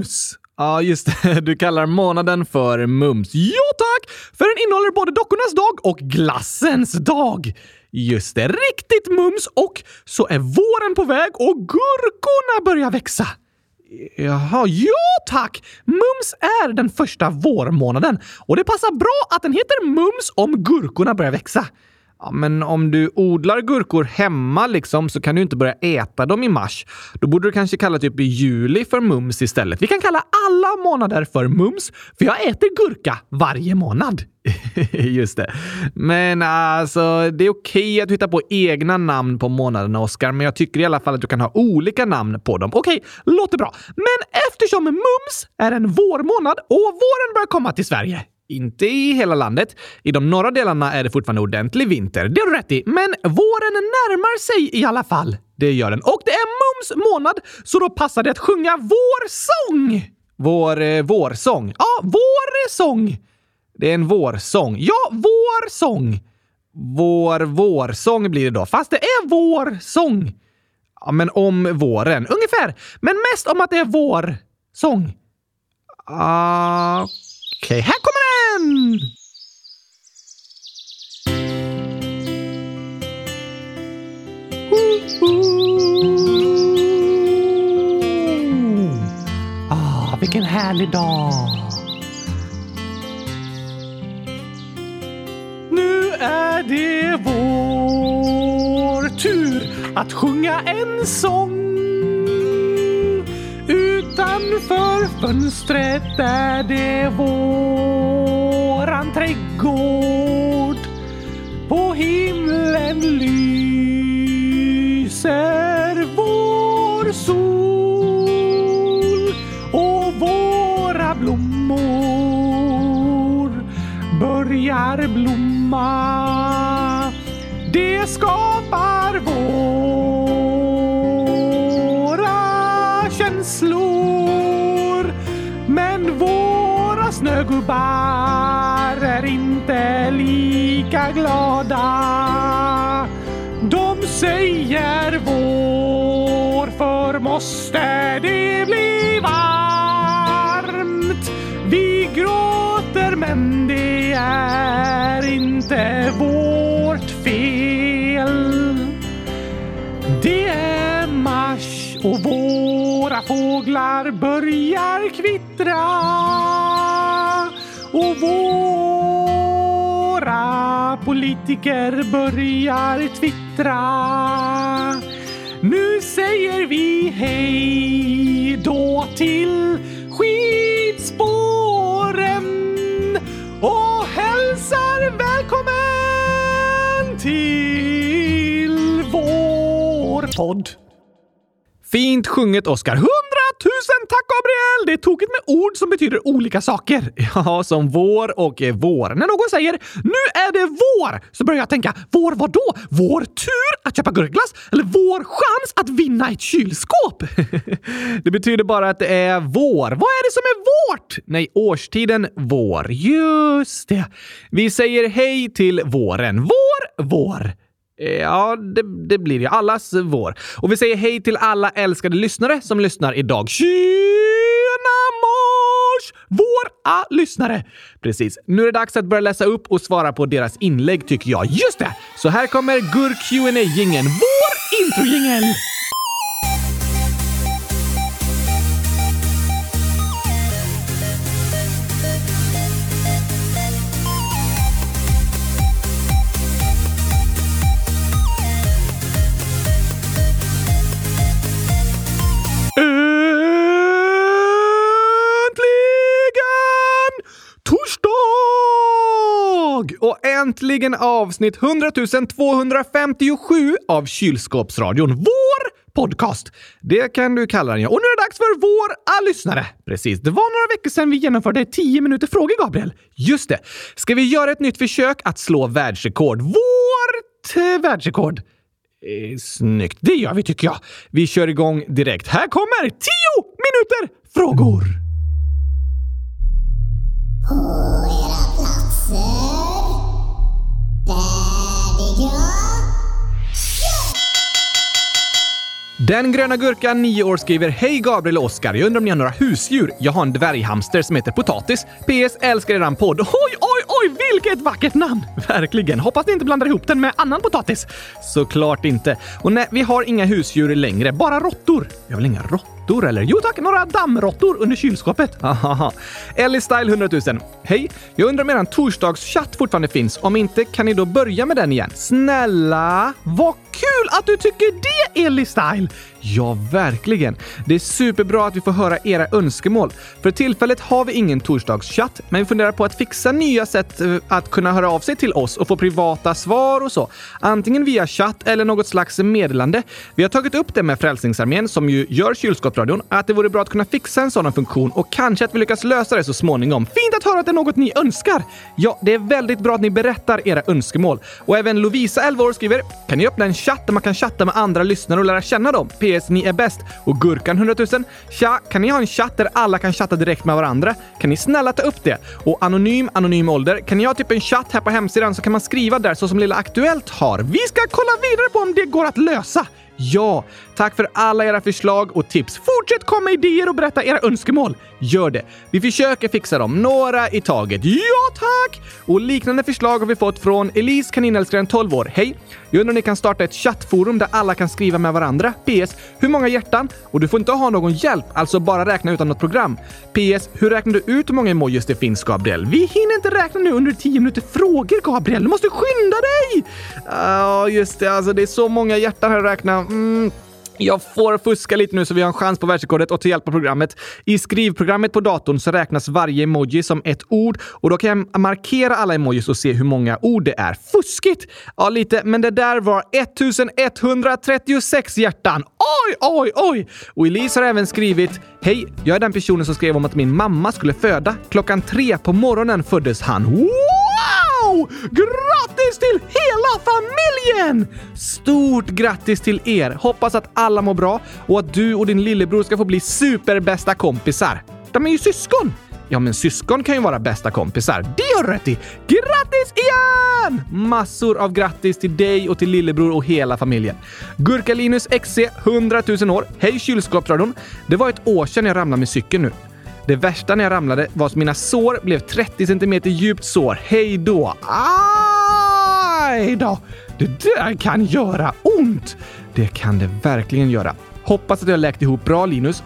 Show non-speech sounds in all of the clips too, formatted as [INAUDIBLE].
mums! Ja, just det. [LAUGHS] Du kallar månaden för mums. Ja, tack! För den innehåller både dockornas dag och glassens dag. Just det, riktigt mums! Och så är våren på väg och gurkorna börjar växa. Jaha, ja tack! Mums är den första vårmånaden och det passar bra att den heter Mums om gurkorna börjar växa. Ja, men om du odlar gurkor hemma liksom så kan du inte börja äta dem i mars. Då borde du kanske kalla typ juli för mums istället. Vi kan kalla alla månader för mums, för jag äter gurka varje månad. [LAUGHS] Just det. Men alltså, det är okej att hitta på egna namn på månaderna, Oskar, men jag tycker i alla fall att du kan ha olika namn på dem. Okej, låter bra. Men eftersom mums är en vårmånad och våren börjar komma till Sverige inte i hela landet. I de norra delarna är det fortfarande ordentlig vinter. Det har du rätt i. Men våren närmar sig i alla fall. Det gör den. Och det är Mums månad, så då passar det att sjunga vår sång! Vår eh, vårsång. Ja, vår sång. Det är en vårsång. Ja, vår sång. Vår vårsång blir det då, fast det är vår sång. Ja, men om våren. Ungefär. Men mest om att det är vår sång. Ah, Okej, här kommer den! Ah, vilken härlig dag! Nu är det vår tur att sjunga en sång Utanför fönstret är det våran trädgård. På himlen lyser vår sol och våra blommor börjar blomma. Det skapar vår snögubbar är inte lika glada. De säger vår, för måste det bli varmt. Vi gråter men det är inte vårt fel. Det är mars och våra fåglar börjar kvittra. Och våra politiker börjar twittra. Nu säger vi hej då till skidspåren och hälsar välkommen till vår podd. Fint sjunget, Oskar. Tusen tack, Gabriel! Det är tokigt med ord som betyder olika saker. [LAUGHS] Ja, som vår och eh, vår. När någon säger “nu är det vår” så börjar jag tänka “vår vad då? Vår tur att köpa gurkglass? Eller vår chans att vinna ett kylskåp?” [LAUGHS] Det betyder bara att det är vår. Vad är det som är vårt? Nej, årstiden vår. Just det. Vi säger hej till våren. Vår, vår. Eh, ja, det, det blir ju allas vår. Och vi säger hej till alla älskade lyssnare som lyssnar idag. Tjena mors! Våra lyssnare! Precis. Nu är det dags att börja läsa upp och svara på deras inlägg tycker jag. Just det! Så här kommer Gurk qa jingeln vår introjingel! Äntligen avsnitt 100 257 av Kylskåpsradion. Vår podcast! Det kan du kalla den ja. Och nu är det dags för våra lyssnare. Precis, det var några veckor sedan vi genomförde 10 minuter frågor, Gabriel. Just det. Ska vi göra ett nytt försök att slå världsrekord? Vårt eh, världsrekord? Eh, snyggt. Det gör vi tycker jag. Vi kör igång direkt. Här kommer 10 minuter frågor! Den gröna gurkan, 9 år, skriver Hej Gabriel och Oskar. Jag undrar om ni har några husdjur? Jag har en dvärghamster som heter Potatis. PS. Älskar eran podd. Oj, oj, oj, vilket vackert namn! [LAUGHS] Verkligen. Hoppas ni inte blandar ihop den med annan potatis. Såklart inte. Och nej, vi har inga husdjur längre. Bara råttor. Jag vill inga råttor råttor eller? Jo tack, några dammråttor under kylskåpet. [LAUGHS] Haha. Ellie Style 100 000. Hej! Jag undrar om eran torsdagschatt fortfarande finns. Om inte, kan ni då börja med den igen? Snälla? Vad kul att du tycker det, Eli Style! Ja, verkligen. Det är superbra att vi får höra era önskemål. För tillfället har vi ingen torsdagschatt, men vi funderar på att fixa nya sätt eh, att kunna höra av sig till oss och få privata svar och så. Antingen via chatt eller något slags meddelande. Vi har tagit upp det med Frälsningsarmén, som ju gör kylskåpsradion, att det vore bra att kunna fixa en sådan funktion och kanske att vi lyckas lösa det så småningom. Fint att höra att det är något ni önskar! Ja, det är väldigt bra att ni berättar era önskemål. Och även Lovisa, 11 år, skriver “Kan ni öppna en chatt där man kan chatta med andra lyssnare och lära känna dem? PS. Ni är bäst. Och Gurkan 100 000. Tja, kan ni ha en chatt där alla kan chatta direkt med varandra? Kan ni snälla ta upp det? Och Anonym, Anonym ålder. Kan ni ha typ en chatt här på hemsidan så kan man skriva där så som Lilla Aktuellt har. Vi ska kolla vidare på om det går att lösa. Ja, tack för alla era förslag och tips. Fortsätt komma med idéer och berätta era önskemål. Gör det. Vi försöker fixa dem, några i taget. Ja, tack! Och liknande förslag har vi fått från Elise kaninälskaren 12 år. Hej! Jag undrar om ni kan starta ett chattforum där alla kan skriva med varandra. PS. Hur många hjärtan? Och du får inte ha någon hjälp, alltså bara räkna utan något program. PS. Hur räknar du ut hur många emojis det finns, Gabriel? Vi hinner inte räkna nu under 10 minuter frågor, Gabriel. Du måste skynda dig! Ja, uh, just det. Alltså, det är så många hjärtan här att räkna. Mm. Jag får fuska lite nu så vi har en chans på världsrekordet och till hjälp av programmet. I skrivprogrammet på datorn så räknas varje emoji som ett ord och då kan jag markera alla emojis och se hur många ord det är. Fuskigt! Ja, lite, men det där var 1136 hjärtan. Oj, oj, oj! Och Elise har även skrivit Hej, jag är den personen som skrev om att min mamma skulle föda. Klockan tre på morgonen föddes han. Wow! Grattis till hela familjen! Stort grattis till er! Hoppas att alla mår bra och att du och din lillebror ska få bli superbästa kompisar. De är ju syskon! Ja, men syskon kan ju vara bästa kompisar. Det har du rätt i! Grattis igen! Massor av grattis till dig och till lillebror och hela familjen. Gurkalinus XC, 100 000 år. Hej kylskåpsradion! Det var ett år sedan jag ramlade med cykeln nu. Det värsta när jag ramlade var att mina sår blev 30 cm djupt sår. Hej då! Aj då! Det där kan göra ont! Det kan det verkligen göra. Hoppas att jag läkt ihop bra, Linus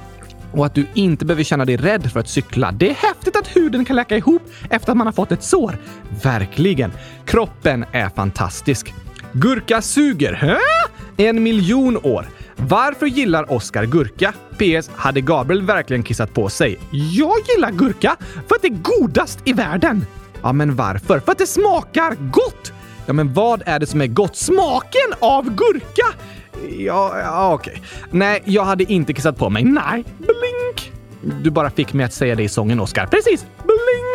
och att du inte behöver känna dig rädd för att cykla. Det är häftigt att huden kan läka ihop efter att man har fått ett sår. Verkligen. Kroppen är fantastisk. Gurka suger. Hä? En miljon år. Varför gillar Oscar gurka? PS. Hade Gabriel verkligen kissat på sig? Jag gillar gurka för att det är godast i världen. Ja, men varför? För att det smakar gott! Ja, men vad är det som är gott? Smaken av gurka! Ja, ja okej. Nej, jag hade inte kissat på mig. Nej. Blink! Du bara fick mig att säga det i sången, Oscar. Precis. Blink!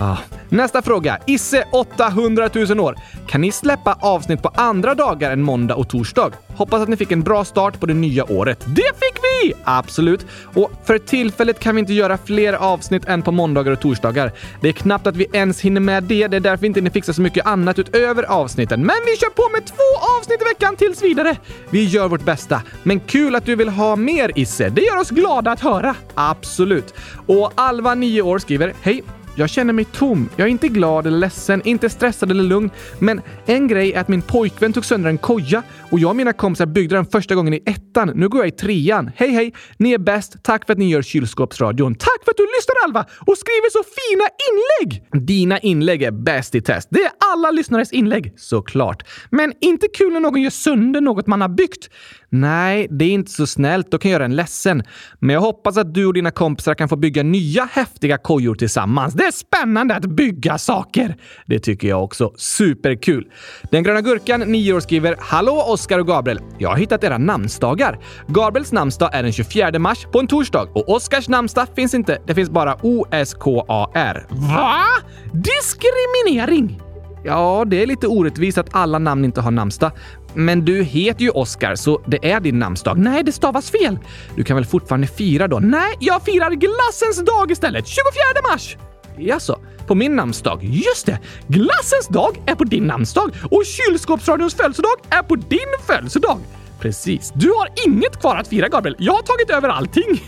Ah. Nästa fråga. Isse 800 000 år. Kan ni släppa avsnitt på andra dagar än måndag och torsdag? Hoppas att ni fick en bra start på det nya året. Det fick vi! Absolut. Och för tillfället kan vi inte göra fler avsnitt än på måndagar och torsdagar. Det är knappt att vi ens hinner med det. Det är därför vi inte fixar så mycket annat utöver avsnitten. Men vi kör på med två avsnitt i veckan tills vidare. Vi gör vårt bästa. Men kul att du vill ha mer Isse. Det gör oss glada att höra. Absolut. Och Alva, 9 år, skriver Hej! Jag känner mig tom. Jag är inte glad eller ledsen, inte stressad eller lugn. Men en grej är att min pojkvän tog sönder en koja och jag och mina kompisar byggde den första gången i ettan. Nu går jag i trean. Hej hej! Ni är bäst. Tack för att ni gör kylskåpsradion. Tack för att du lyssnar Alva och skriver så fina inlägg! Dina inlägg är bäst i test. Det är alla lyssnares inlägg, såklart. Men inte kul när någon gör sönder något man har byggt. Nej, det är inte så snällt. Då kan göra en ledsen. Men jag hoppas att du och dina kompisar kan få bygga nya häftiga kojor tillsammans. Det är spännande att bygga saker! Det tycker jag också. Superkul! Den gröna gurkan, 9 år, skriver “Hallå Oskar och Gabriel! Jag har hittat era namnsdagar. Gabriels namnsdag är den 24 mars på en torsdag och Oskars namnsdag finns inte. Det finns bara O-S-K-A-R.” Va? Diskriminering! Ja, det är lite orättvist att alla namn inte har namnsdag. Men du heter ju Oscar, så det är din namnsdag. Nej, det stavas fel. Du kan väl fortfarande fira då? Nej, jag firar glassens dag istället. 24 mars! Jaså, på min namnsdag? Just det! Glassens dag är på din namnsdag och kylskåpsradions födelsedag är på din födelsedag. Precis. Du har inget kvar att fira, Gabriel. Jag har tagit över allting.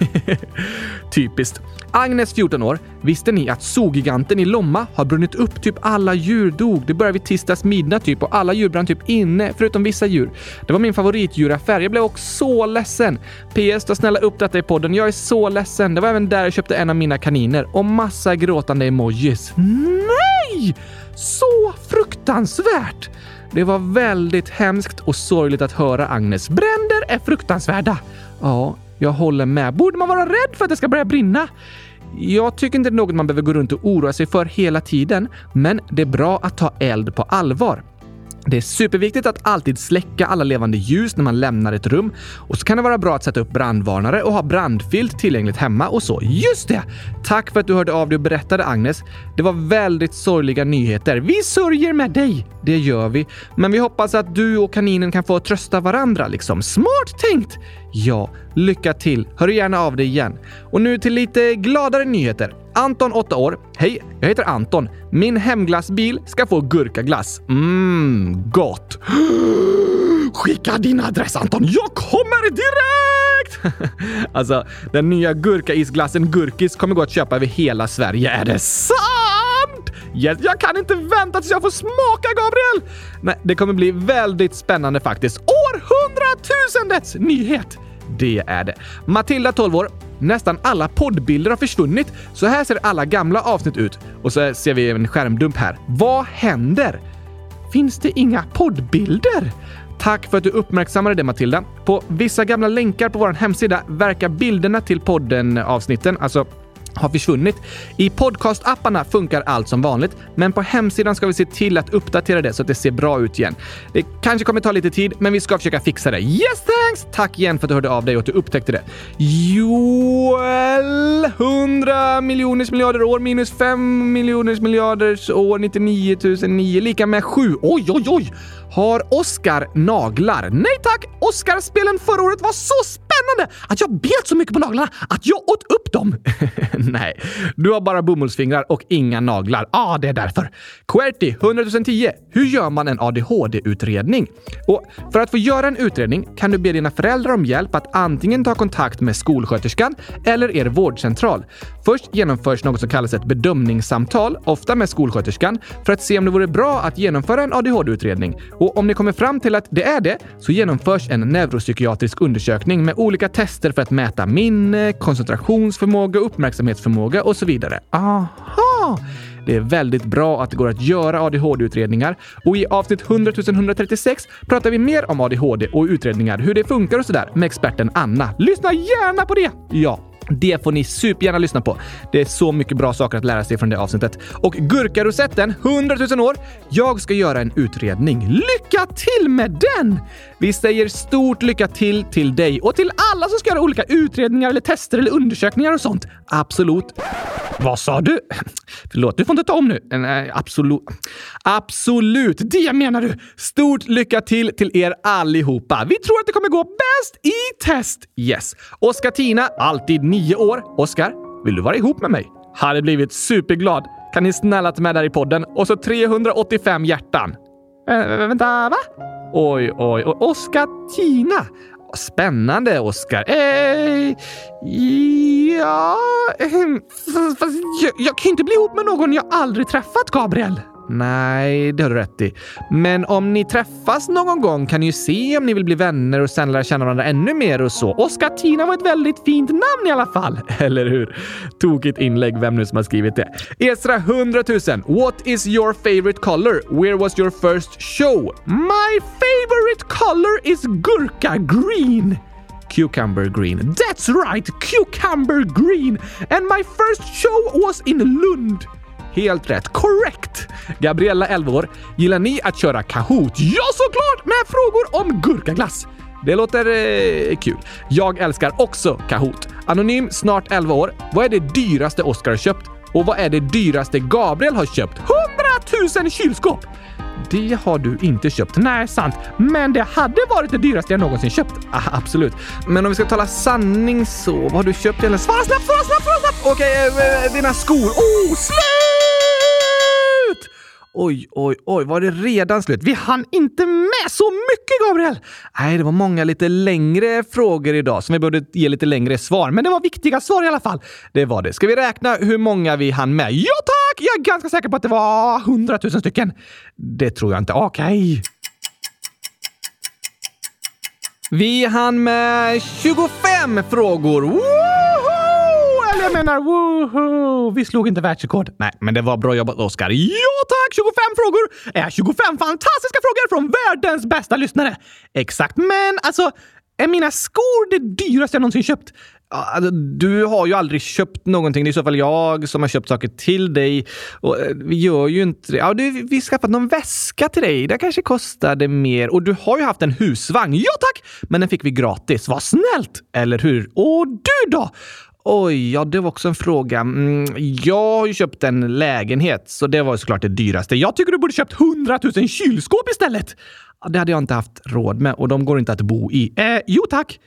[LAUGHS] Typiskt. Agnes, 14 år. Visste ni att Zoogiganten i Lomma har brunnit upp? Typ alla djur dog. Det började vid tisdags midnatt typ och alla djur brann typ inne, förutom vissa djur. Det var min favoritdjuraffär. Jag blev också så ledsen. PS, ta snälla upp detta i podden. Jag är så ledsen. Det var även där jag köpte en av mina kaniner och massa gråtande emojis. Nej! Så fruktansvärt! Det var väldigt hemskt och sorgligt att höra Agnes. Bränder är fruktansvärda. Ja, jag håller med. Borde man vara rädd för att det ska börja brinna? Jag tycker inte det är något man behöver gå runt och oroa sig för hela tiden, men det är bra att ta eld på allvar. Det är superviktigt att alltid släcka alla levande ljus när man lämnar ett rum. Och så kan det vara bra att sätta upp brandvarnare och ha brandfilt tillgängligt hemma och så. Just det! Tack för att du hörde av dig och berättade Agnes. Det var väldigt sorgliga nyheter. Vi sörjer med dig! Det gör vi. Men vi hoppas att du och kaninen kan få trösta varandra liksom. Smart tänkt! Ja, lycka till. Hör gärna av dig igen. Och nu till lite gladare nyheter. Anton, 8 år. Hej, jag heter Anton. Min hemglassbil ska få gurkaglass. Mmm, gott. [GASPS] Skicka din adress Anton, jag kommer direkt! [LAUGHS] alltså, den nya gurkaisglassen Gurkis kommer gå att köpa över hela Sverige. Är det sant? Yes, jag kan inte vänta tills jag får smaka, Gabriel! Nej, det kommer bli väldigt spännande faktiskt. Århundratusendets nyhet! Det är det. Matilda, 12 år. Nästan alla poddbilder har försvunnit. Så här ser alla gamla avsnitt ut. Och så ser vi en skärmdump här. Vad händer? Finns det inga poddbilder? Tack för att du uppmärksammade det Matilda. På vissa gamla länkar på vår hemsida verkar bilderna till podden-avsnitten, alltså har försvunnit. I podcastapparna funkar allt som vanligt, men på hemsidan ska vi se till att uppdatera det så att det ser bra ut igen. Det kanske kommer ta lite tid, men vi ska försöka fixa det. Yes thanks! Tack igen för att du hörde av dig och att du upptäckte det. Joel! 100 miljoners miljarder år minus 5 miljoners miljarders år 99 009 lika med 7. Oj, oj, oj! Har Oscar naglar? Nej tack! Oscarspelen förra året var så spännande Spännande att jag bet så mycket på naglarna att jag åt upp dem. [LAUGHS] Nej, du har bara bomullsfingrar och inga naglar. Ja, ah, det är därför. QWERTY 100 Hur gör man en ADHD-utredning? Och för att få göra en utredning kan du be dina föräldrar om hjälp att antingen ta kontakt med skolsköterskan eller er vårdcentral. Först genomförs något som kallas ett bedömningssamtal, ofta med skolsköterskan, för att se om det vore bra att genomföra en ADHD-utredning. Och om ni kommer fram till att det är det, så genomförs en neuropsykiatrisk undersökning med olika tester för att mäta minne, koncentrationsförmåga, uppmärksamhetsförmåga och så vidare. Aha! Det är väldigt bra att det går att göra ADHD-utredningar och i avsnitt 100 136 pratar vi mer om ADHD och utredningar, hur det funkar och sådär med experten Anna. Lyssna gärna på det! Ja, det får ni supergärna lyssna på. Det är så mycket bra saker att lära sig från det avsnittet. Och Gurkarosetten, 100 000 år. Jag ska göra en utredning. Lycka till med den! Vi säger stort lycka till till dig och till alla som ska göra olika utredningar eller tester eller undersökningar och sånt. Absolut. Vad sa du? Förlåt, du får inte ta om nu. Nej, absolut. Absolut, det menar du. Stort lycka till till er allihopa. Vi tror att det kommer gå bäst i test. Yes. Oskar Tina, alltid nio år. Oskar, vill du vara ihop med mig? Hade blivit superglad. Kan ni snälla ta med där i podden? Och så 385 hjärtan. Äh, vänta, va? Oj, oj, oj. Oskar Tina. Spännande, Oskar. Eh, ja... Ehm, Fast jag, jag kan inte bli ihop med någon jag aldrig träffat, Gabriel. Nej, det har du rätt i. Men om ni träffas någon gång kan ni ju se om ni vill bli vänner och sen lära känna varandra ännu mer och så. Oskar Tina var ett väldigt fint namn i alla fall. [LAUGHS] Eller hur? Tokigt inlägg, vem nu som har skrivit det. Esra 100 000. What is your favorite color? Where was your first show? My favorite color is gurka green. Cucumber green. That's right! Cucumber green! And my first show was in Lund. Helt rätt. Correct! Gabriella, 11 år. Gillar ni att köra Kahoot? Ja, såklart! Med frågor om gurkaglass. Det låter eh, kul. Jag älskar också Kahoot. Anonym, snart 11 år. Vad är det dyraste Oscar har köpt? Och vad är det dyraste Gabriel har köpt? 100 000 kylskåp! Det har du inte köpt. Nej, sant. Men det hade varit det dyraste jag någonsin köpt. [LAUGHS] Ah, absolut. Men om vi ska tala sanning så, vad har du köpt? Eller svara snabbt, svara snabbt, svara snabbt! Okej, okay, eh, dina skor. Oh, slut! Oj, oj, oj, var det redan slut? Vi hann inte med så mycket, Gabriel! Nej, det var många lite längre frågor idag som vi borde ge lite längre svar, men det var viktiga svar i alla fall. Det var det. Ska vi räkna hur många vi hann med? Ja, tack! Jag är ganska säker på att det var hundratusen stycken. Det tror jag inte. Okej. Okay. Vi hann med 25 frågor. Woo! Jag menar woho! Vi slog inte världsrekord. Nej, men det var bra jobbat Oskar. Ja tack! 25 frågor är 25 fantastiska frågor från världens bästa lyssnare. Exakt, men alltså är mina skor det dyraste jag någonsin köpt? Alltså, du har ju aldrig köpt någonting. Det är i så fall jag som har köpt saker till dig. Och eh, vi gör ju inte det. Ja, du, vi har skaffat någon väska till dig. Det kanske kostade mer. Och du har ju haft en husvagn. Ja tack! Men den fick vi gratis. Vad snällt! Eller hur? Och du då? Oj, ja det var också en fråga. Mm, jag har ju köpt en lägenhet, så det var såklart det dyraste. Jag tycker du borde köpt 100 000 kylskåp istället! Det hade jag inte haft råd med och de går inte att bo i. Eh, jo tack!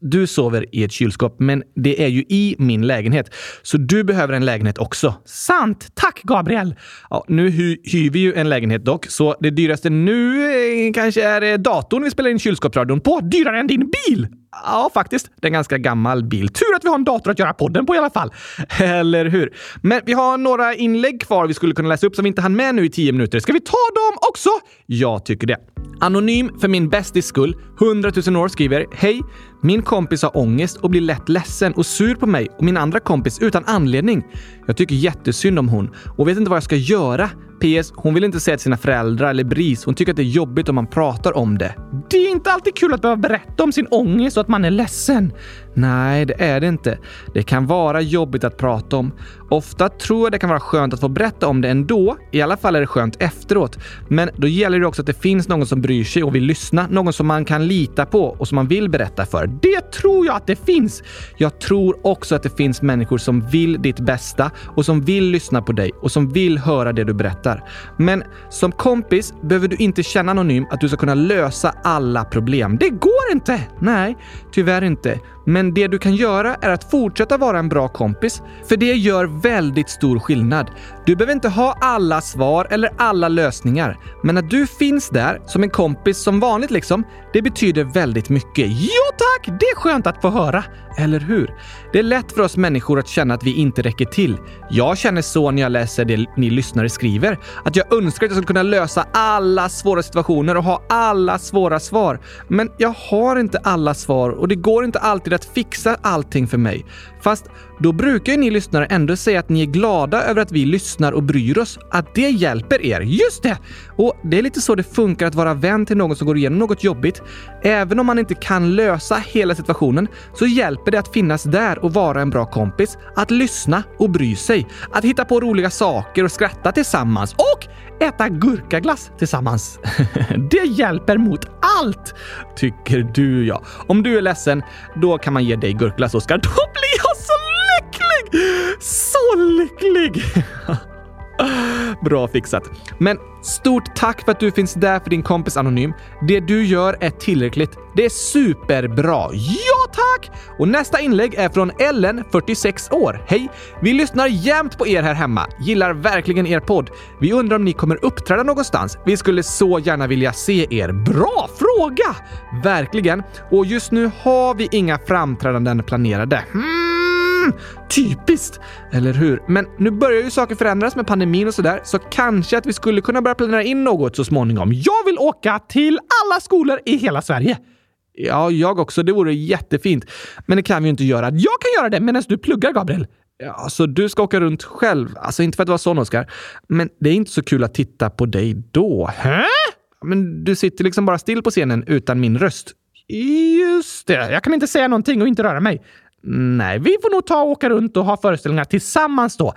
Du sover i ett kylskåp, men det är ju i min lägenhet. Så du behöver en lägenhet också. Sant! Tack, Gabriel! Ja, nu hy hyr vi ju en lägenhet dock, så det dyraste nu eh, kanske är eh, datorn vi spelar in kylskåpsradion på. Dyrare än din bil! Ja, faktiskt. Det är en ganska gammal bil. Tur att vi har en dator att göra podden på i alla fall. [LAUGHS] Eller hur? Men vi har några inlägg kvar vi skulle kunna läsa upp som vi inte hann med nu i tio minuter. Ska vi ta dem också? Jag tycker det. Anonym för min bästis skull, 100 000 år, skriver Hej! Min kompis har ångest och blir lätt ledsen och sur på mig och min andra kompis utan anledning. Jag tycker jättesynd om hon och vet inte vad jag ska göra. PS. Hon vill inte säga till sina föräldrar eller BRIS. Hon tycker att det är jobbigt om man pratar om det. Det är inte alltid kul att behöva berätta om sin ångest och att man är ledsen. Nej, det är det inte. Det kan vara jobbigt att prata om. Ofta tror jag det kan vara skönt att få berätta om det ändå. I alla fall är det skönt efteråt. Men då gäller det också att det finns någon som bryr sig och vill lyssna. Någon som man kan lita på och som man vill berätta för. Det tror jag att det finns! Jag tror också att det finns människor som vill ditt bästa och som vill lyssna på dig och som vill höra det du berättar. Men som kompis behöver du inte känna anonym att du ska kunna lösa alla problem. Det går inte! Nej, tyvärr inte. Men det du kan göra är att fortsätta vara en bra kompis, för det gör väldigt stor skillnad. Du behöver inte ha alla svar eller alla lösningar, men att du finns där som en kompis som vanligt liksom, det betyder väldigt mycket. Jo tack! Det är skönt att få höra. Eller hur? Det är lätt för oss människor att känna att vi inte räcker till. Jag känner så när jag läser det ni lyssnare skriver. Att jag önskar att jag skulle kunna lösa alla svåra situationer och ha alla svåra svar. Men jag har inte alla svar och det går inte alltid att fixa allting för mig. Fast då brukar ju ni lyssnare ändå säga att ni är glada över att vi lyssnar och bryr oss. Att det hjälper er. Just det! Och det är lite så det funkar att vara vän till någon som går igenom något jobbigt. Även om man inte kan lösa hela situationen så hjälper det att finnas där och vara en bra kompis. Att lyssna och bry sig. Att hitta på roliga saker och skratta tillsammans. Och äta gurkaglass tillsammans. [LAUGHS] det hjälper mot allt! Tycker du ja. Om du är ledsen, då kan man ge dig gurkglass, Oskar. Då! Så lycklig! [LAUGHS] Bra fixat. Men stort tack för att du finns där för din kompis Anonym. Det du gör är tillräckligt. Det är superbra. Ja tack! Och nästa inlägg är från Ellen, 46 år. Hej! Vi lyssnar jämt på er här hemma. Gillar verkligen er podd. Vi undrar om ni kommer uppträda någonstans. Vi skulle så gärna vilja se er. Bra fråga! Verkligen. Och just nu har vi inga framträdanden planerade. Hmm. [CLEARS THROAT] Typiskt! Eller hur? Men nu börjar ju saker förändras med pandemin och sådär, så kanske att vi skulle kunna börja planera in något så småningom. Jag vill åka till alla skolor i hela Sverige! Ja, jag också. Det vore jättefint. Men det kan vi ju inte göra. Jag kan göra det medan du pluggar, Gabriel. Ja, så du ska åka runt själv? Alltså, inte för att vara sån, Oskar. Men det är inte så kul att titta på dig då. Hä? Men du sitter liksom bara still på scenen utan min röst. Just det. Jag kan inte säga någonting och inte röra mig. Nej, vi får nog ta och åka runt och ha föreställningar tillsammans då.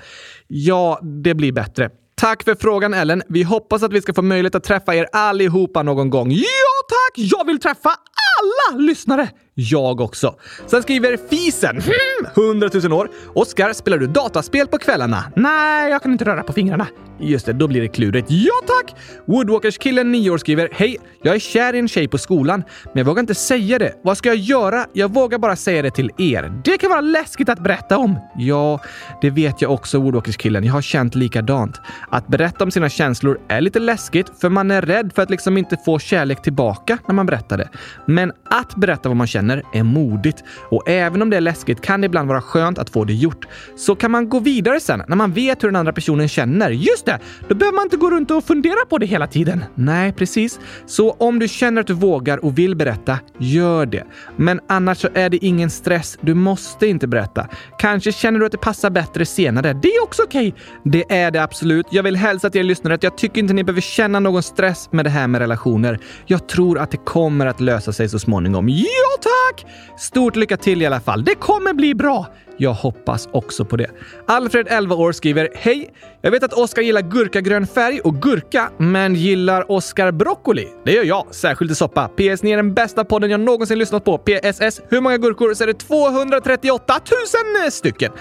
Ja, det blir bättre. Tack för frågan Ellen. Vi hoppas att vi ska få möjlighet att träffa er allihopa någon gång. Ja tack! Jag vill träffa alla lyssnare! Jag också. Sen skriver Fisen, hmm, 100 000 år. Oskar, spelar du dataspel på kvällarna? Nej, jag kan inte röra på fingrarna. Just det, då blir det klurigt. Ja tack! Woodwalkers-killen 9 år skriver Hej, jag är kär i en tjej på skolan, men jag vågar inte säga det. Vad ska jag göra? Jag vågar bara säga det till er. Det kan vara läskigt att berätta om. Ja, det vet jag också, Woodwalkers-killen. Jag har känt likadant. Att berätta om sina känslor är lite läskigt, för man är rädd för att liksom inte få kärlek tillbaka när man berättar det. Men att berätta vad man känner är modigt. Och även om det är läskigt kan det ibland vara skönt att få det gjort. Så kan man gå vidare sen när man vet hur den andra personen känner. Just det! Då behöver man inte gå runt och fundera på det hela tiden. Nej, precis. Så om du känner att du vågar och vill berätta, gör det. Men annars så är det ingen stress. Du måste inte berätta. Kanske känner du att det passar bättre senare. Det är också okej. Okay. Det är det absolut. Jag vill hälsa till er lyssnare att jag tycker inte ni behöver känna någon stress med det här med relationer. Jag tror att det kommer att lösa sig så småningom. Ja, tack! Stort lycka till i alla fall. Det kommer bli bra. Jag hoppas också på det. Alfred, 11 år, skriver Hej! Jag vet att Oskar gillar gurkagrön färg och gurka, men gillar Oskar broccoli? Det gör jag, särskilt i soppa. PS, ni är den bästa podden jag någonsin lyssnat på. PSS, hur många gurkor så är det 238 000 stycken.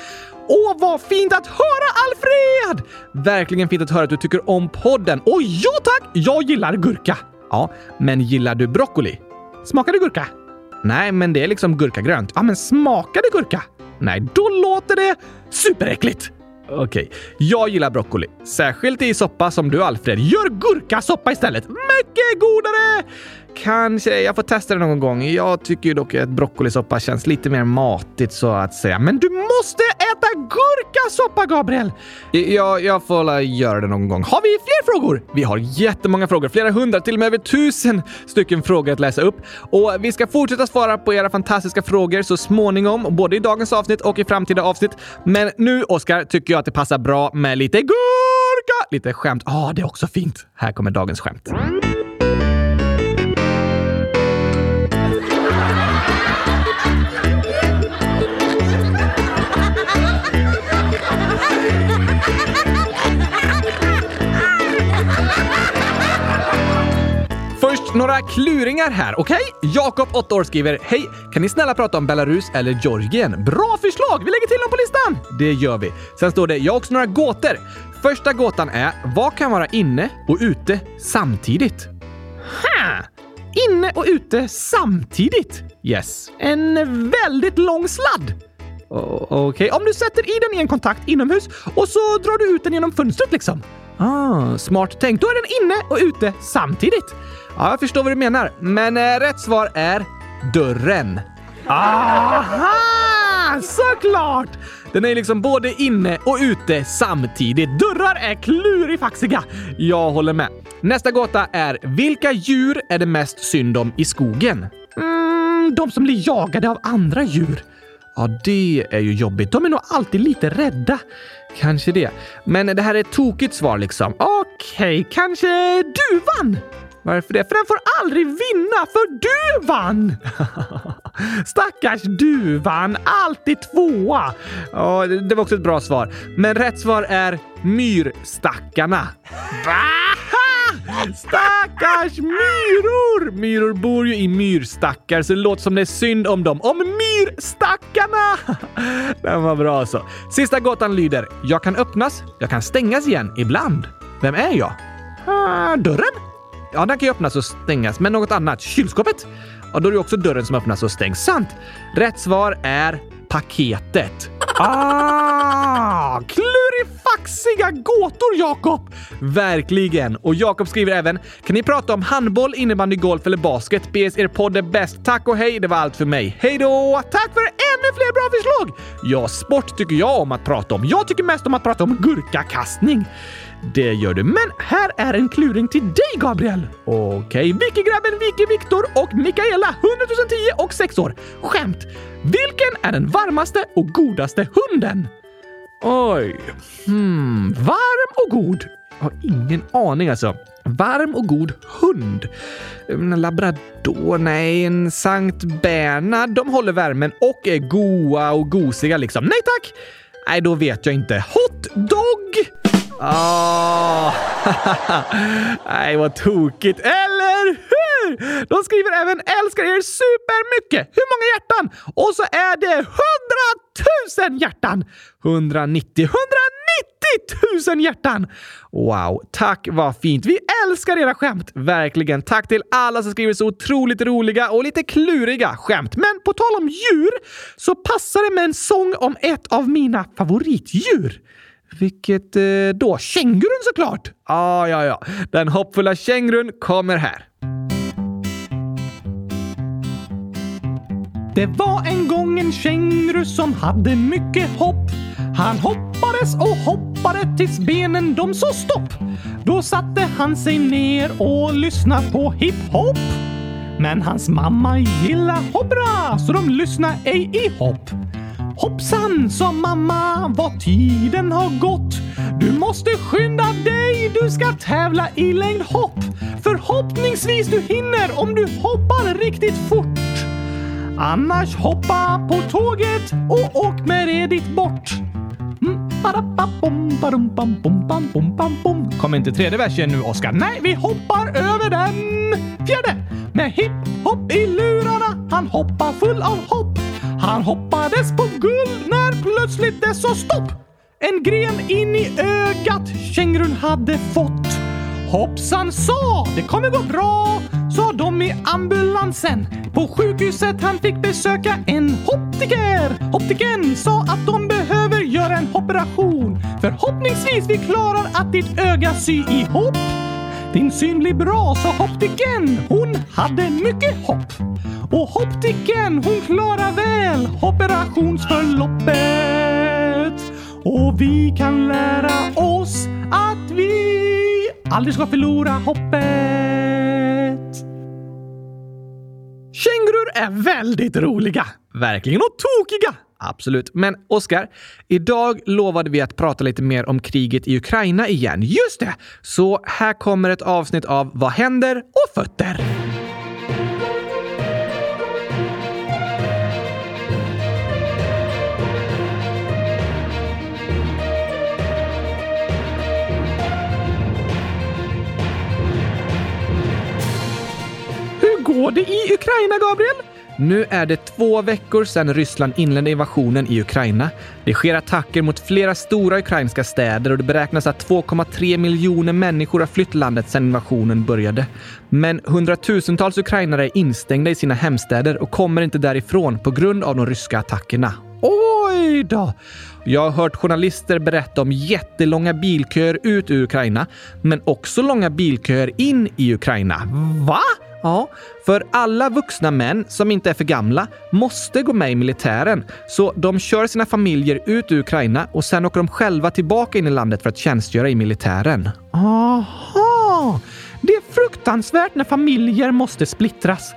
Åh, vad fint att höra Alfred! Verkligen fint att höra att du tycker om podden. Och ja tack, jag gillar gurka. Ja, men gillar du broccoli? Smakar det gurka? Nej, men det är liksom gurkagrönt. Ja, men smakar det gurka? Nej, då låter det superäckligt. Okej, okay. jag gillar broccoli. Särskilt i soppa som du Alfred. Gör gurkasoppa istället! Mycket godare! Kanske jag får testa det någon gång. Jag tycker ju dock att broccolisoppa känns lite mer matigt så att säga. Men du måste äta gurkasoppa, Gabriel! Ja, jag får göra det någon gång. Har vi fler frågor? Vi har jättemånga frågor. Flera hundra, till och med över tusen stycken frågor att läsa upp. Och vi ska fortsätta svara på era fantastiska frågor så småningom, både i dagens avsnitt och i framtida avsnitt. Men nu, Oskar, tycker jag att det passar bra med lite gurka! Lite skämt. Ja, ah, det är också fint. Här kommer dagens skämt. Några kluringar här, okej? Okay? Jakob, 8 år, skriver Hej! Kan ni snälla prata om Belarus eller Georgien? Bra förslag! Vi lägger till dem på listan! Det gör vi. Sen står det Jag har också några gåtor. Första gåtan är Vad kan vara inne och ute samtidigt? Ha! Inne och ute samtidigt? Yes. En väldigt lång sladd. Okej, okay. om du sätter i den i en kontakt inomhus och så drar du ut den genom fönstret liksom. Ah, smart tänkt. Då är den inne och ute samtidigt. Ja, jag förstår vad du menar. Men eh, rätt svar är dörren. Aha! Såklart! Den är liksom både inne och ute samtidigt. Dörrar är klurifaxiga. Jag håller med. Nästa gåta är vilka djur är det mest synd om i skogen? Mm, de som blir jagade av andra djur. Ja, det är ju jobbigt. De är nog alltid lite rädda. Kanske det. Men det här är ett tokigt svar liksom. Okej, okay, kanske duvan? Varför det? För den får aldrig vinna, för du vann! [LAUGHS] Stackars duvan, alltid tvåa. Ja, det var också ett bra svar. Men rätt svar är myrstackarna. [LAUGHS] Stackars myror! Myror bor ju i myrstackar så det låter som det är synd om dem. Om myrstackarna! [LAUGHS] Den var bra alltså. Sista gåtan lyder. Jag kan öppnas, jag kan stängas igen ibland. Vem är jag? Ah, dörren? Ja, den kan ju öppnas och stängas, men något annat. Kylskåpet? Ja, då är det också dörren som öppnas och stängs. Sant! Rätt svar är paketet. [LAUGHS] Ah! Klurifaxiga gåtor, Jakob! Verkligen! Och Jakob skriver även “Kan ni prata om handboll, innebandy, golf eller basket? BS, er podd är bäst. Tack och hej, det var allt för mig. Hej då! Tack för ännu fler bra förslag! Ja, sport tycker jag om att prata om. Jag tycker mest om att prata om gurkakastning. Det gör du. Men här är en kluring till dig, Gabriel. Okej, okay. Vicky-grabben Vicky Viktor och Mikaela, 100 010 och 6 år. Skämt! Vilken är den varmaste och godaste hunden? Oj. Hmm, varm och god? Jag har ingen aning alltså. Varm och god hund? En labrador? Nej, en Sankt Bernhard. De håller värmen och är goa och gosiga liksom. Nej tack! Nej, då vet jag inte. Hot dog? Oh. [LAUGHS] Nej, vad tokigt, eller hur? De skriver även älskar er supermycket. Hur många hjärtan? Och så är det 100 000 hjärtan! 190, 190 000 hjärtan! Wow, tack vad fint. Vi älskar era skämt. Verkligen. Tack till alla som skriver så otroligt roliga och lite kluriga skämt. Men på tal om djur så passar det med en sång om ett av mina favoritdjur. Vilket eh, då? Kängurun såklart! Ah, ja, ja. Den hoppfulla kängurun kommer här. Det var en gång en känguru som hade mycket hopp. Han hoppades och hoppade tills benen de sa stopp. Då satte han sig ner och lyssnade på hiphop. Men hans mamma gillar hoppra så de lyssnar ej i hopp. Hoppsan, sa mamma, vad tiden har gått. Du måste skynda dig, du ska tävla i längdhopp. Förhoppningsvis du hinner om du hoppar riktigt fort. Annars hoppa på tåget och åk med redigt bort. Mm, Kom inte tredje versen nu, Oskar. Nej, vi hoppar över den. Fjärde! Med hipp-hopp i lurarna, han hoppar full av hopp. Han hoppades på guld när plötsligt det sa stopp. En gren in i ögat kängurun hade fått. Hoppsan sa, det kommer gå bra, sa de i ambulansen. På sjukhuset han fick besöka en optiker. Optiken sa att de behöver göra en operation. Förhoppningsvis vi klarar att ditt öga sy ihop. Din syn blir bra, sa optiken. Hon hade mycket hopp. Och optiken, hon klarar väl operationsförloppet. Och vi kan lära oss att vi aldrig ska förlora hoppet. Kängurur är väldigt roliga. Verkligen. Och tokiga. Absolut. Men Oskar, idag lovade vi att prata lite mer om kriget i Ukraina igen. Just det! Så här kommer ett avsnitt av Vad händer? och fötter. Hur går det i Ukraina, Gabriel? Nu är det två veckor sedan Ryssland inledde invasionen i Ukraina. Det sker attacker mot flera stora ukrainska städer och det beräknas att 2,3 miljoner människor har flytt landet sedan invasionen började. Men hundratusentals ukrainare är instängda i sina hemstäder och kommer inte därifrån på grund av de ryska attackerna. Oj då! Jag har hört journalister berätta om jättelånga bilköer ut ur Ukraina, men också långa bilköer in i Ukraina. Va? Ja, för alla vuxna män som inte är för gamla måste gå med i militären. Så de kör sina familjer ut ur Ukraina och sen åker de själva tillbaka in i landet för att tjänstgöra i militären. Aha! Det är fruktansvärt när familjer måste splittras.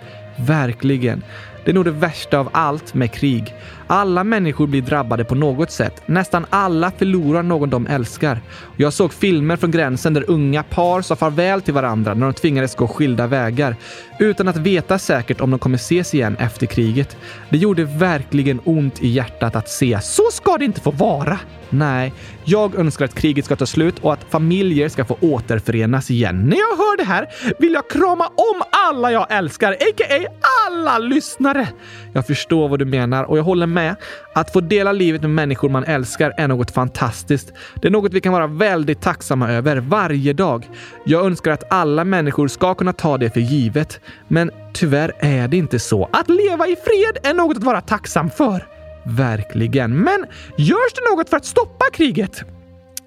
Verkligen. Det är nog det värsta av allt med krig. Alla människor blir drabbade på något sätt. Nästan alla förlorar någon de älskar. Jag såg filmer från gränsen där unga par sa farväl till varandra när de tvingades gå skilda vägar utan att veta säkert om de kommer ses igen efter kriget. Det gjorde verkligen ont i hjärtat att se. Så ska det inte få vara! Nej, jag önskar att kriget ska ta slut och att familjer ska få återförenas igen. När jag hör det här vill jag krama om alla jag älskar, a.k.a. alla lyssnare. Jag förstår vad du menar och jag håller med. Att få dela livet med människor man älskar är något fantastiskt. Det är något vi kan vara väldigt tacksamma över varje dag. Jag önskar att alla människor ska kunna ta det för givet. Men tyvärr är det inte så. Att leva i fred är något att vara tacksam för. Verkligen. Men görs det något för att stoppa kriget?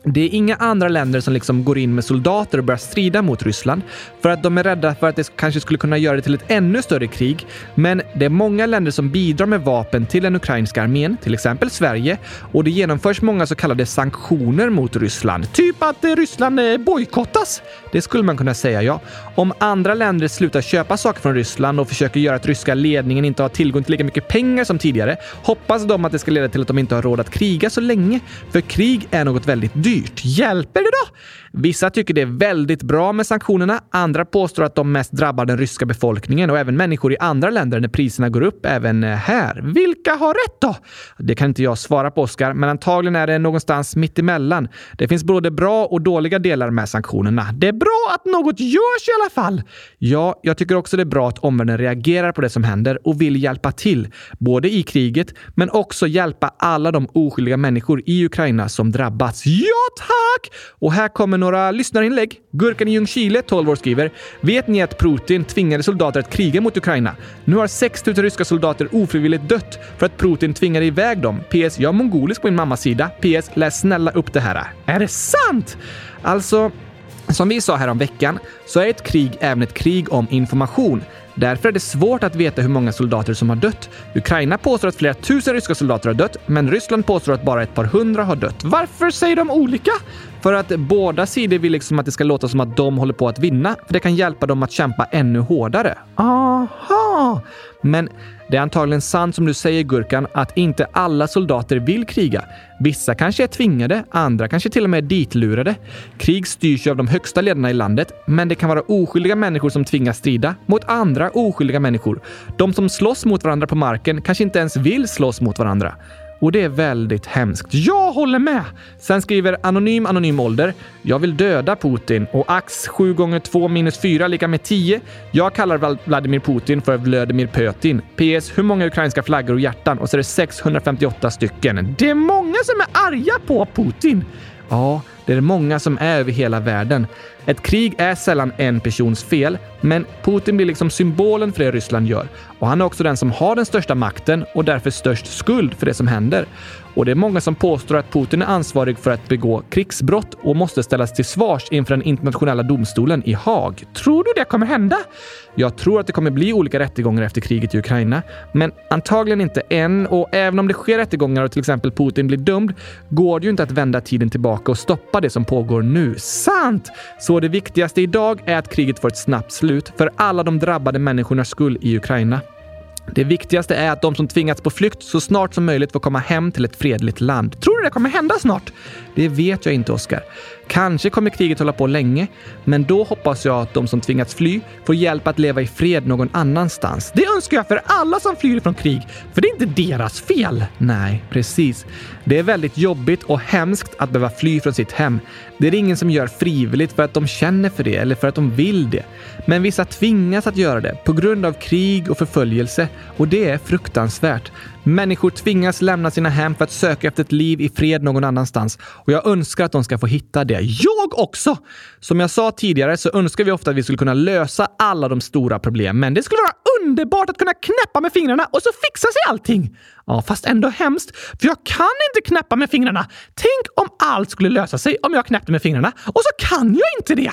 Det är inga andra länder som liksom går in med soldater och börjar strida mot Ryssland för att de är rädda för att det kanske skulle kunna göra det till ett ännu större krig. Men det är många länder som bidrar med vapen till den ukrainska armén, till exempel Sverige, och det genomförs många så kallade sanktioner mot Ryssland. Typ att eh, Ryssland eh, bojkottas. Det skulle man kunna säga, ja. Om andra länder slutar köpa saker från Ryssland och försöker göra att ryska ledningen inte har tillgång till lika mycket pengar som tidigare hoppas de att det ska leda till att de inte har råd att kriga så länge. För krig är något väldigt dyrt dyrt. Hjälper det då? Vissa tycker det är väldigt bra med sanktionerna. Andra påstår att de mest drabbar den ryska befolkningen och även människor i andra länder när priserna går upp även eh, här. Vilka har rätt då? Det kan inte jag svara på, Oskar, men antagligen är det någonstans mitt emellan. Det finns både bra och dåliga delar med sanktionerna. Det är bra att något görs i alla fall. Ja, jag tycker också det är bra att omvärlden reagerar på det som händer och vill hjälpa till, både i kriget men också hjälpa alla de oskyldiga människor i Ukraina som drabbats. Ja, tack! Och här kommer några lyssnarinlägg. Gurkan i Ljungskile, 12 år, skriver “Vet ni att Putin tvingade soldater att kriga mot Ukraina? Nu har 6 000 ryska soldater ofrivilligt dött för att Putin tvingade iväg dem. PS. Jag är mongolisk på min mammas sida. PS. Läs snälla upp det här. Är det sant? Alltså, som vi sa här om veckan så är ett krig även ett krig om information. Därför är det svårt att veta hur många soldater som har dött. Ukraina påstår att flera tusen ryska soldater har dött, men Ryssland påstår att bara ett par hundra har dött. Varför säger de olika? För att båda sidor vill liksom att det ska låta som att de håller på att vinna, för det kan hjälpa dem att kämpa ännu hårdare. Aha! Men det är antagligen sant som du säger Gurkan, att inte alla soldater vill kriga. Vissa kanske är tvingade, andra kanske till och med är ditlurade. Krig styrs ju av de högsta ledarna i landet, men det kan vara oskyldiga människor som tvingas strida mot andra oskyldiga människor. De som slåss mot varandra på marken kanske inte ens vill slåss mot varandra. Och det är väldigt hemskt. Jag håller med! Sen skriver Anonym Anonym Ålder. Jag vill döda Putin och ax 7 gånger 2 minus 4 lika med 10. Jag kallar Vladimir Putin för Vladimir Putin. PS. Hur många ukrainska flaggor och hjärtan? Och så är det 658 stycken. Det är många som är arga på Putin! Ja, det är många som är över hela världen. Ett krig är sällan en persons fel, men Putin blir liksom symbolen för det Ryssland gör. Och han är också den som har den största makten och därför störst skuld för det som händer. Och det är många som påstår att Putin är ansvarig för att begå krigsbrott och måste ställas till svars inför den internationella domstolen i Haag. Tror du det kommer hända? Jag tror att det kommer bli olika rättegångar efter kriget i Ukraina, men antagligen inte än. Och även om det sker rättegångar och till exempel Putin blir dömd går det ju inte att vända tiden tillbaka och stoppa det som pågår nu. Sant! Så det viktigaste idag är att kriget får ett snabbt slut för alla de drabbade människornas skull i Ukraina. Det viktigaste är att de som tvingats på flykt så snart som möjligt får komma hem till ett fredligt land. Tror du det kommer hända snart? Det vet jag inte, Oskar. Kanske kommer kriget hålla på länge, men då hoppas jag att de som tvingats fly får hjälp att leva i fred någon annanstans. Det önskar jag för alla som flyr från krig, för det är inte deras fel. Nej, precis. Det är väldigt jobbigt och hemskt att behöva fly från sitt hem. Det är ingen som gör frivilligt för att de känner för det eller för att de vill det. Men vissa tvingas att göra det på grund av krig och förföljelse och det är fruktansvärt. Människor tvingas lämna sina hem för att söka efter ett liv i fred någon annanstans och jag önskar att de ska få hitta det. Jag också! Som jag sa tidigare så önskar vi ofta att vi skulle kunna lösa alla de stora problemen. Men det skulle vara underbart att kunna knäppa med fingrarna och så fixar sig allting. Ja, fast ändå hemskt, för jag kan inte knäppa med fingrarna. Tänk om allt skulle lösa sig om jag knäppte med fingrarna och så kan jag inte det.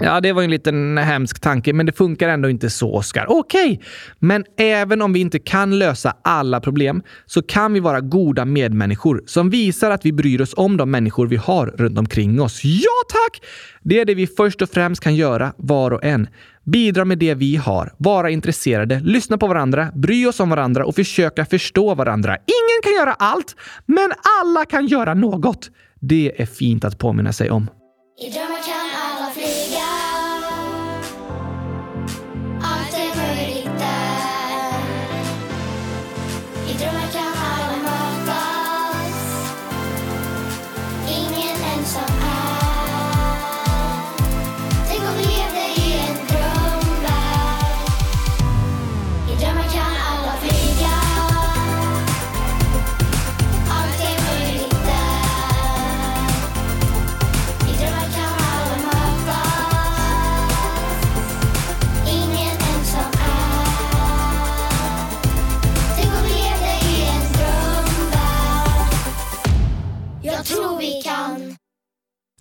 Ja, det var ju en liten hemsk tanke, men det funkar ändå inte så, Oskar. Okej, okay. men även om vi inte kan lösa alla problem så kan vi vara goda medmänniskor som visar att vi bryr oss om de människor vi har runt omkring oss. Ja, tack! Det är det vi först och främst kan göra, var och en. Bidra med det vi har, vara intresserade, lyssna på varandra, bry oss om varandra och försöka förstå varandra. Ingen kan göra allt, men alla kan göra något. Det är fint att påminna sig om.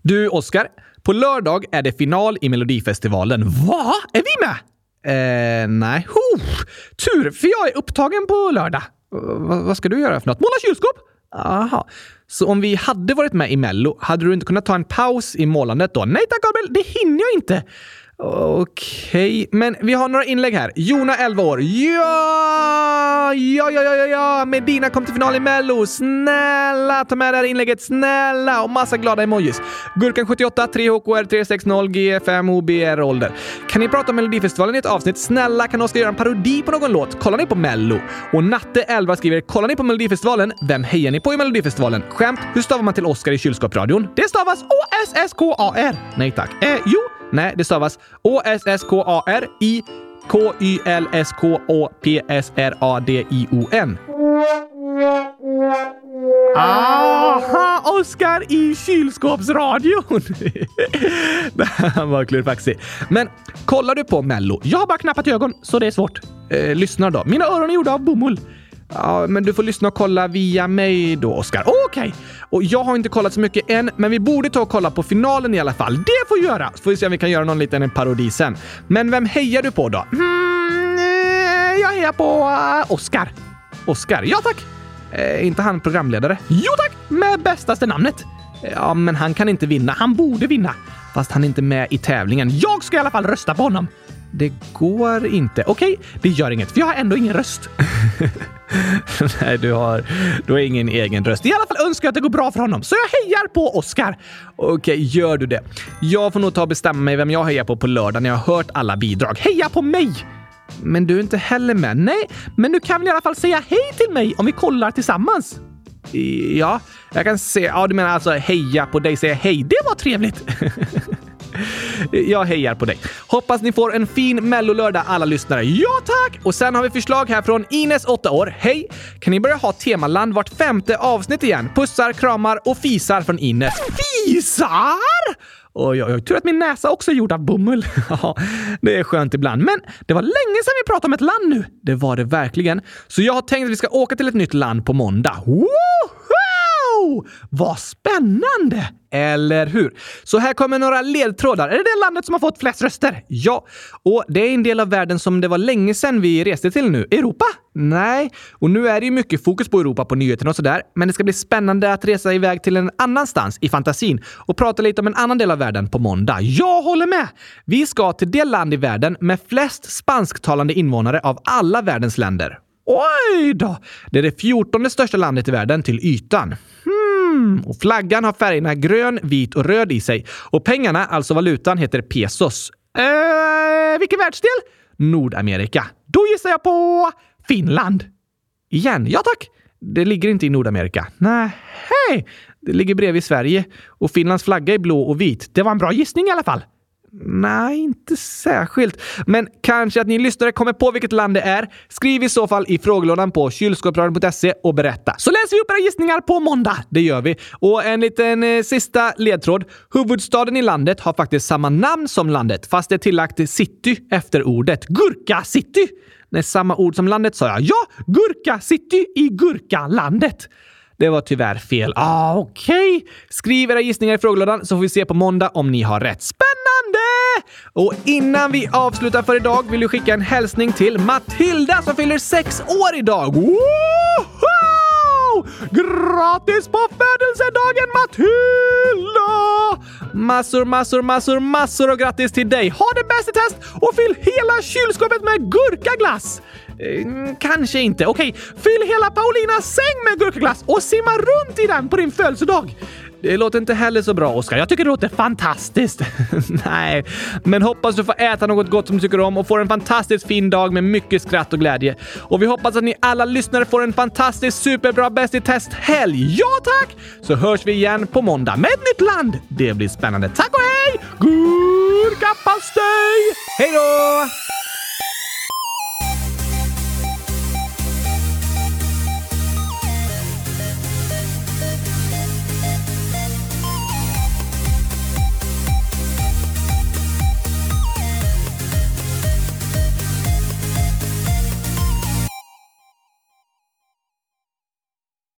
Du, Oskar. På lördag är det final i Melodifestivalen. Va? Är vi med? Eh, nej. Oh, tur, för jag är upptagen på lördag. V vad ska du göra för något? Måla kylskåp? Aha. Så om vi hade varit med i Mello, hade du inte kunnat ta en paus i målandet då? Nej tack Gabriel, det hinner jag inte. Okej, men vi har några inlägg här. Jona, 11 år. Ja! Ja, ja, ja, ja, ja! Medina kom till final i Mello. Snälla, ta med det här inlägget. Snälla! Och massa glada emojis. Gurkan 78, 3HKR 360 G5 OBR ålder. Kan ni prata om Melodifestivalen i ett avsnitt? Snälla, kan Oskar göra en parodi på någon låt? Kollar ni på Mello? Och Natte, 11 skriver “Kollar ni på Melodifestivalen? Vem hejar ni på i Melodifestivalen? Skämt, hur stavar man till Oskar i kylskåpsradion? Det stavas O-S-S-K-A-R. Nej tack. Eh, jo, Nej, det stavas O-S-S-K-A-R i K-Y-L-S-K-Å-P-S-R-A-D-I-O-N. Aha! Oskar i kylskåpsradion! det här var klurifaxig. Men kollar du på Mello? Jag har bara knappat ögon, så det är svårt. Eh, lyssnar då. Mina öron är gjorda av bomull. Ja, men du får lyssna och kolla via mig då, Oskar. Okej! Okay. Och jag har inte kollat så mycket än, men vi borde ta och kolla på finalen i alla fall. Det får vi göra! Så får vi se om vi kan göra någon liten parodi sen. Men vem hejar du på då? Mm, eh, jag hejar på uh, Oskar. Oskar? Ja tack! Eh, inte han programledare? Jo tack! Med bästaste namnet. Ja, men han kan inte vinna. Han borde vinna. Fast han är inte med i tävlingen. Jag ska i alla fall rösta på honom. Det går inte. Okej, okay, det gör inget, för jag har ändå ingen röst. [LAUGHS] [LAUGHS] Nej, du har, du har ingen egen röst. I alla fall önskar jag att det går bra för honom, så jag hejar på Oscar. Okej, okay, gör du det? Jag får nog ta och bestämma mig vem jag hejar på på lördag när jag har hört alla bidrag. Heja på mig! Men du är inte heller med? Nej, men du kan väl i alla fall säga hej till mig om vi kollar tillsammans? Ja, jag kan se. Ja, du menar alltså heja på dig, säga hej. Det var trevligt. [LAUGHS] Jag hejar på dig. Hoppas ni får en fin mellolördag alla lyssnare. Ja tack! Och sen har vi förslag här från Ines, 8 år. Hej! Kan ni börja ha temaland vart femte avsnitt igen? Pussar, kramar och fisar från Ines. Fisar? Oj, oj, oj. Tur att min näsa också är gjord av bomull. [LAUGHS] Ja, det är skönt ibland. Men det var länge sedan vi pratade om ett land nu. Det var det verkligen. Så jag har tänkt att vi ska åka till ett nytt land på måndag. Wow, Vad spännande! Eller hur? Så här kommer några ledtrådar. Är det det landet som har fått flest röster? Ja. Och det är en del av världen som det var länge sedan vi reste till nu. Europa? Nej. Och nu är det ju mycket fokus på Europa på nyheterna och sådär. Men det ska bli spännande att resa iväg till en annanstans i fantasin och prata lite om en annan del av världen på måndag. Jag håller med! Vi ska till det land i världen med flest spansktalande invånare av alla världens länder. Oj då! Det är det fjortonde största landet i världen till ytan. Mm. Och flaggan har färgerna grön, vit och röd i sig. Och pengarna, alltså valutan, heter pesos. Eh, vilken världsdel? Nordamerika. Då gissar jag på Finland. Igen? Ja tack! Det ligger inte i Nordamerika. Nej, hej! Det ligger bredvid Sverige och Finlands flagga är blå och vit. Det var en bra gissning i alla fall. Nej, inte särskilt. Men kanske att ni lyssnare kommer på vilket land det är. Skriv i så fall i frågelådan på kylskåpsradion.se och berätta. Så läser vi upp era gissningar på måndag. Det gör vi. Och en liten eh, sista ledtråd. Huvudstaden i landet har faktiskt samma namn som landet, fast det är tillagt city efter ordet. Gurka City! Nej, samma ord som landet sa jag. Ja, Gurka City i Gurkalandet. Det var tyvärr fel. Ah, Okej. Okay. Skriv era gissningar i frågelådan så får vi se på måndag om ni har rätt. Spä och innan vi avslutar för idag vill vi skicka en hälsning till Matilda som fyller sex år idag. Woho! Grattis på födelsedagen Matilda! Massor, massor, massor, massor och grattis till dig! Ha det bäst i test och fyll hela kylskåpet med gurkaglass! Eh, kanske inte. Okej, fyll hela Paulinas säng med gurkaglass och simma runt i den på din födelsedag. Det låter inte heller så bra, Oskar. Jag tycker det låter fantastiskt. [LAUGHS] Nej, men hoppas du får äta något gott som du tycker om och får en fantastiskt fin dag med mycket skratt och glädje. Och vi hoppas att ni alla lyssnare får en fantastiskt superbra Bäst i test-helg. Ja tack! Så hörs vi igen på måndag med ett nytt land. Det blir spännande. Tack och hej! Gurkapastej! Hej då!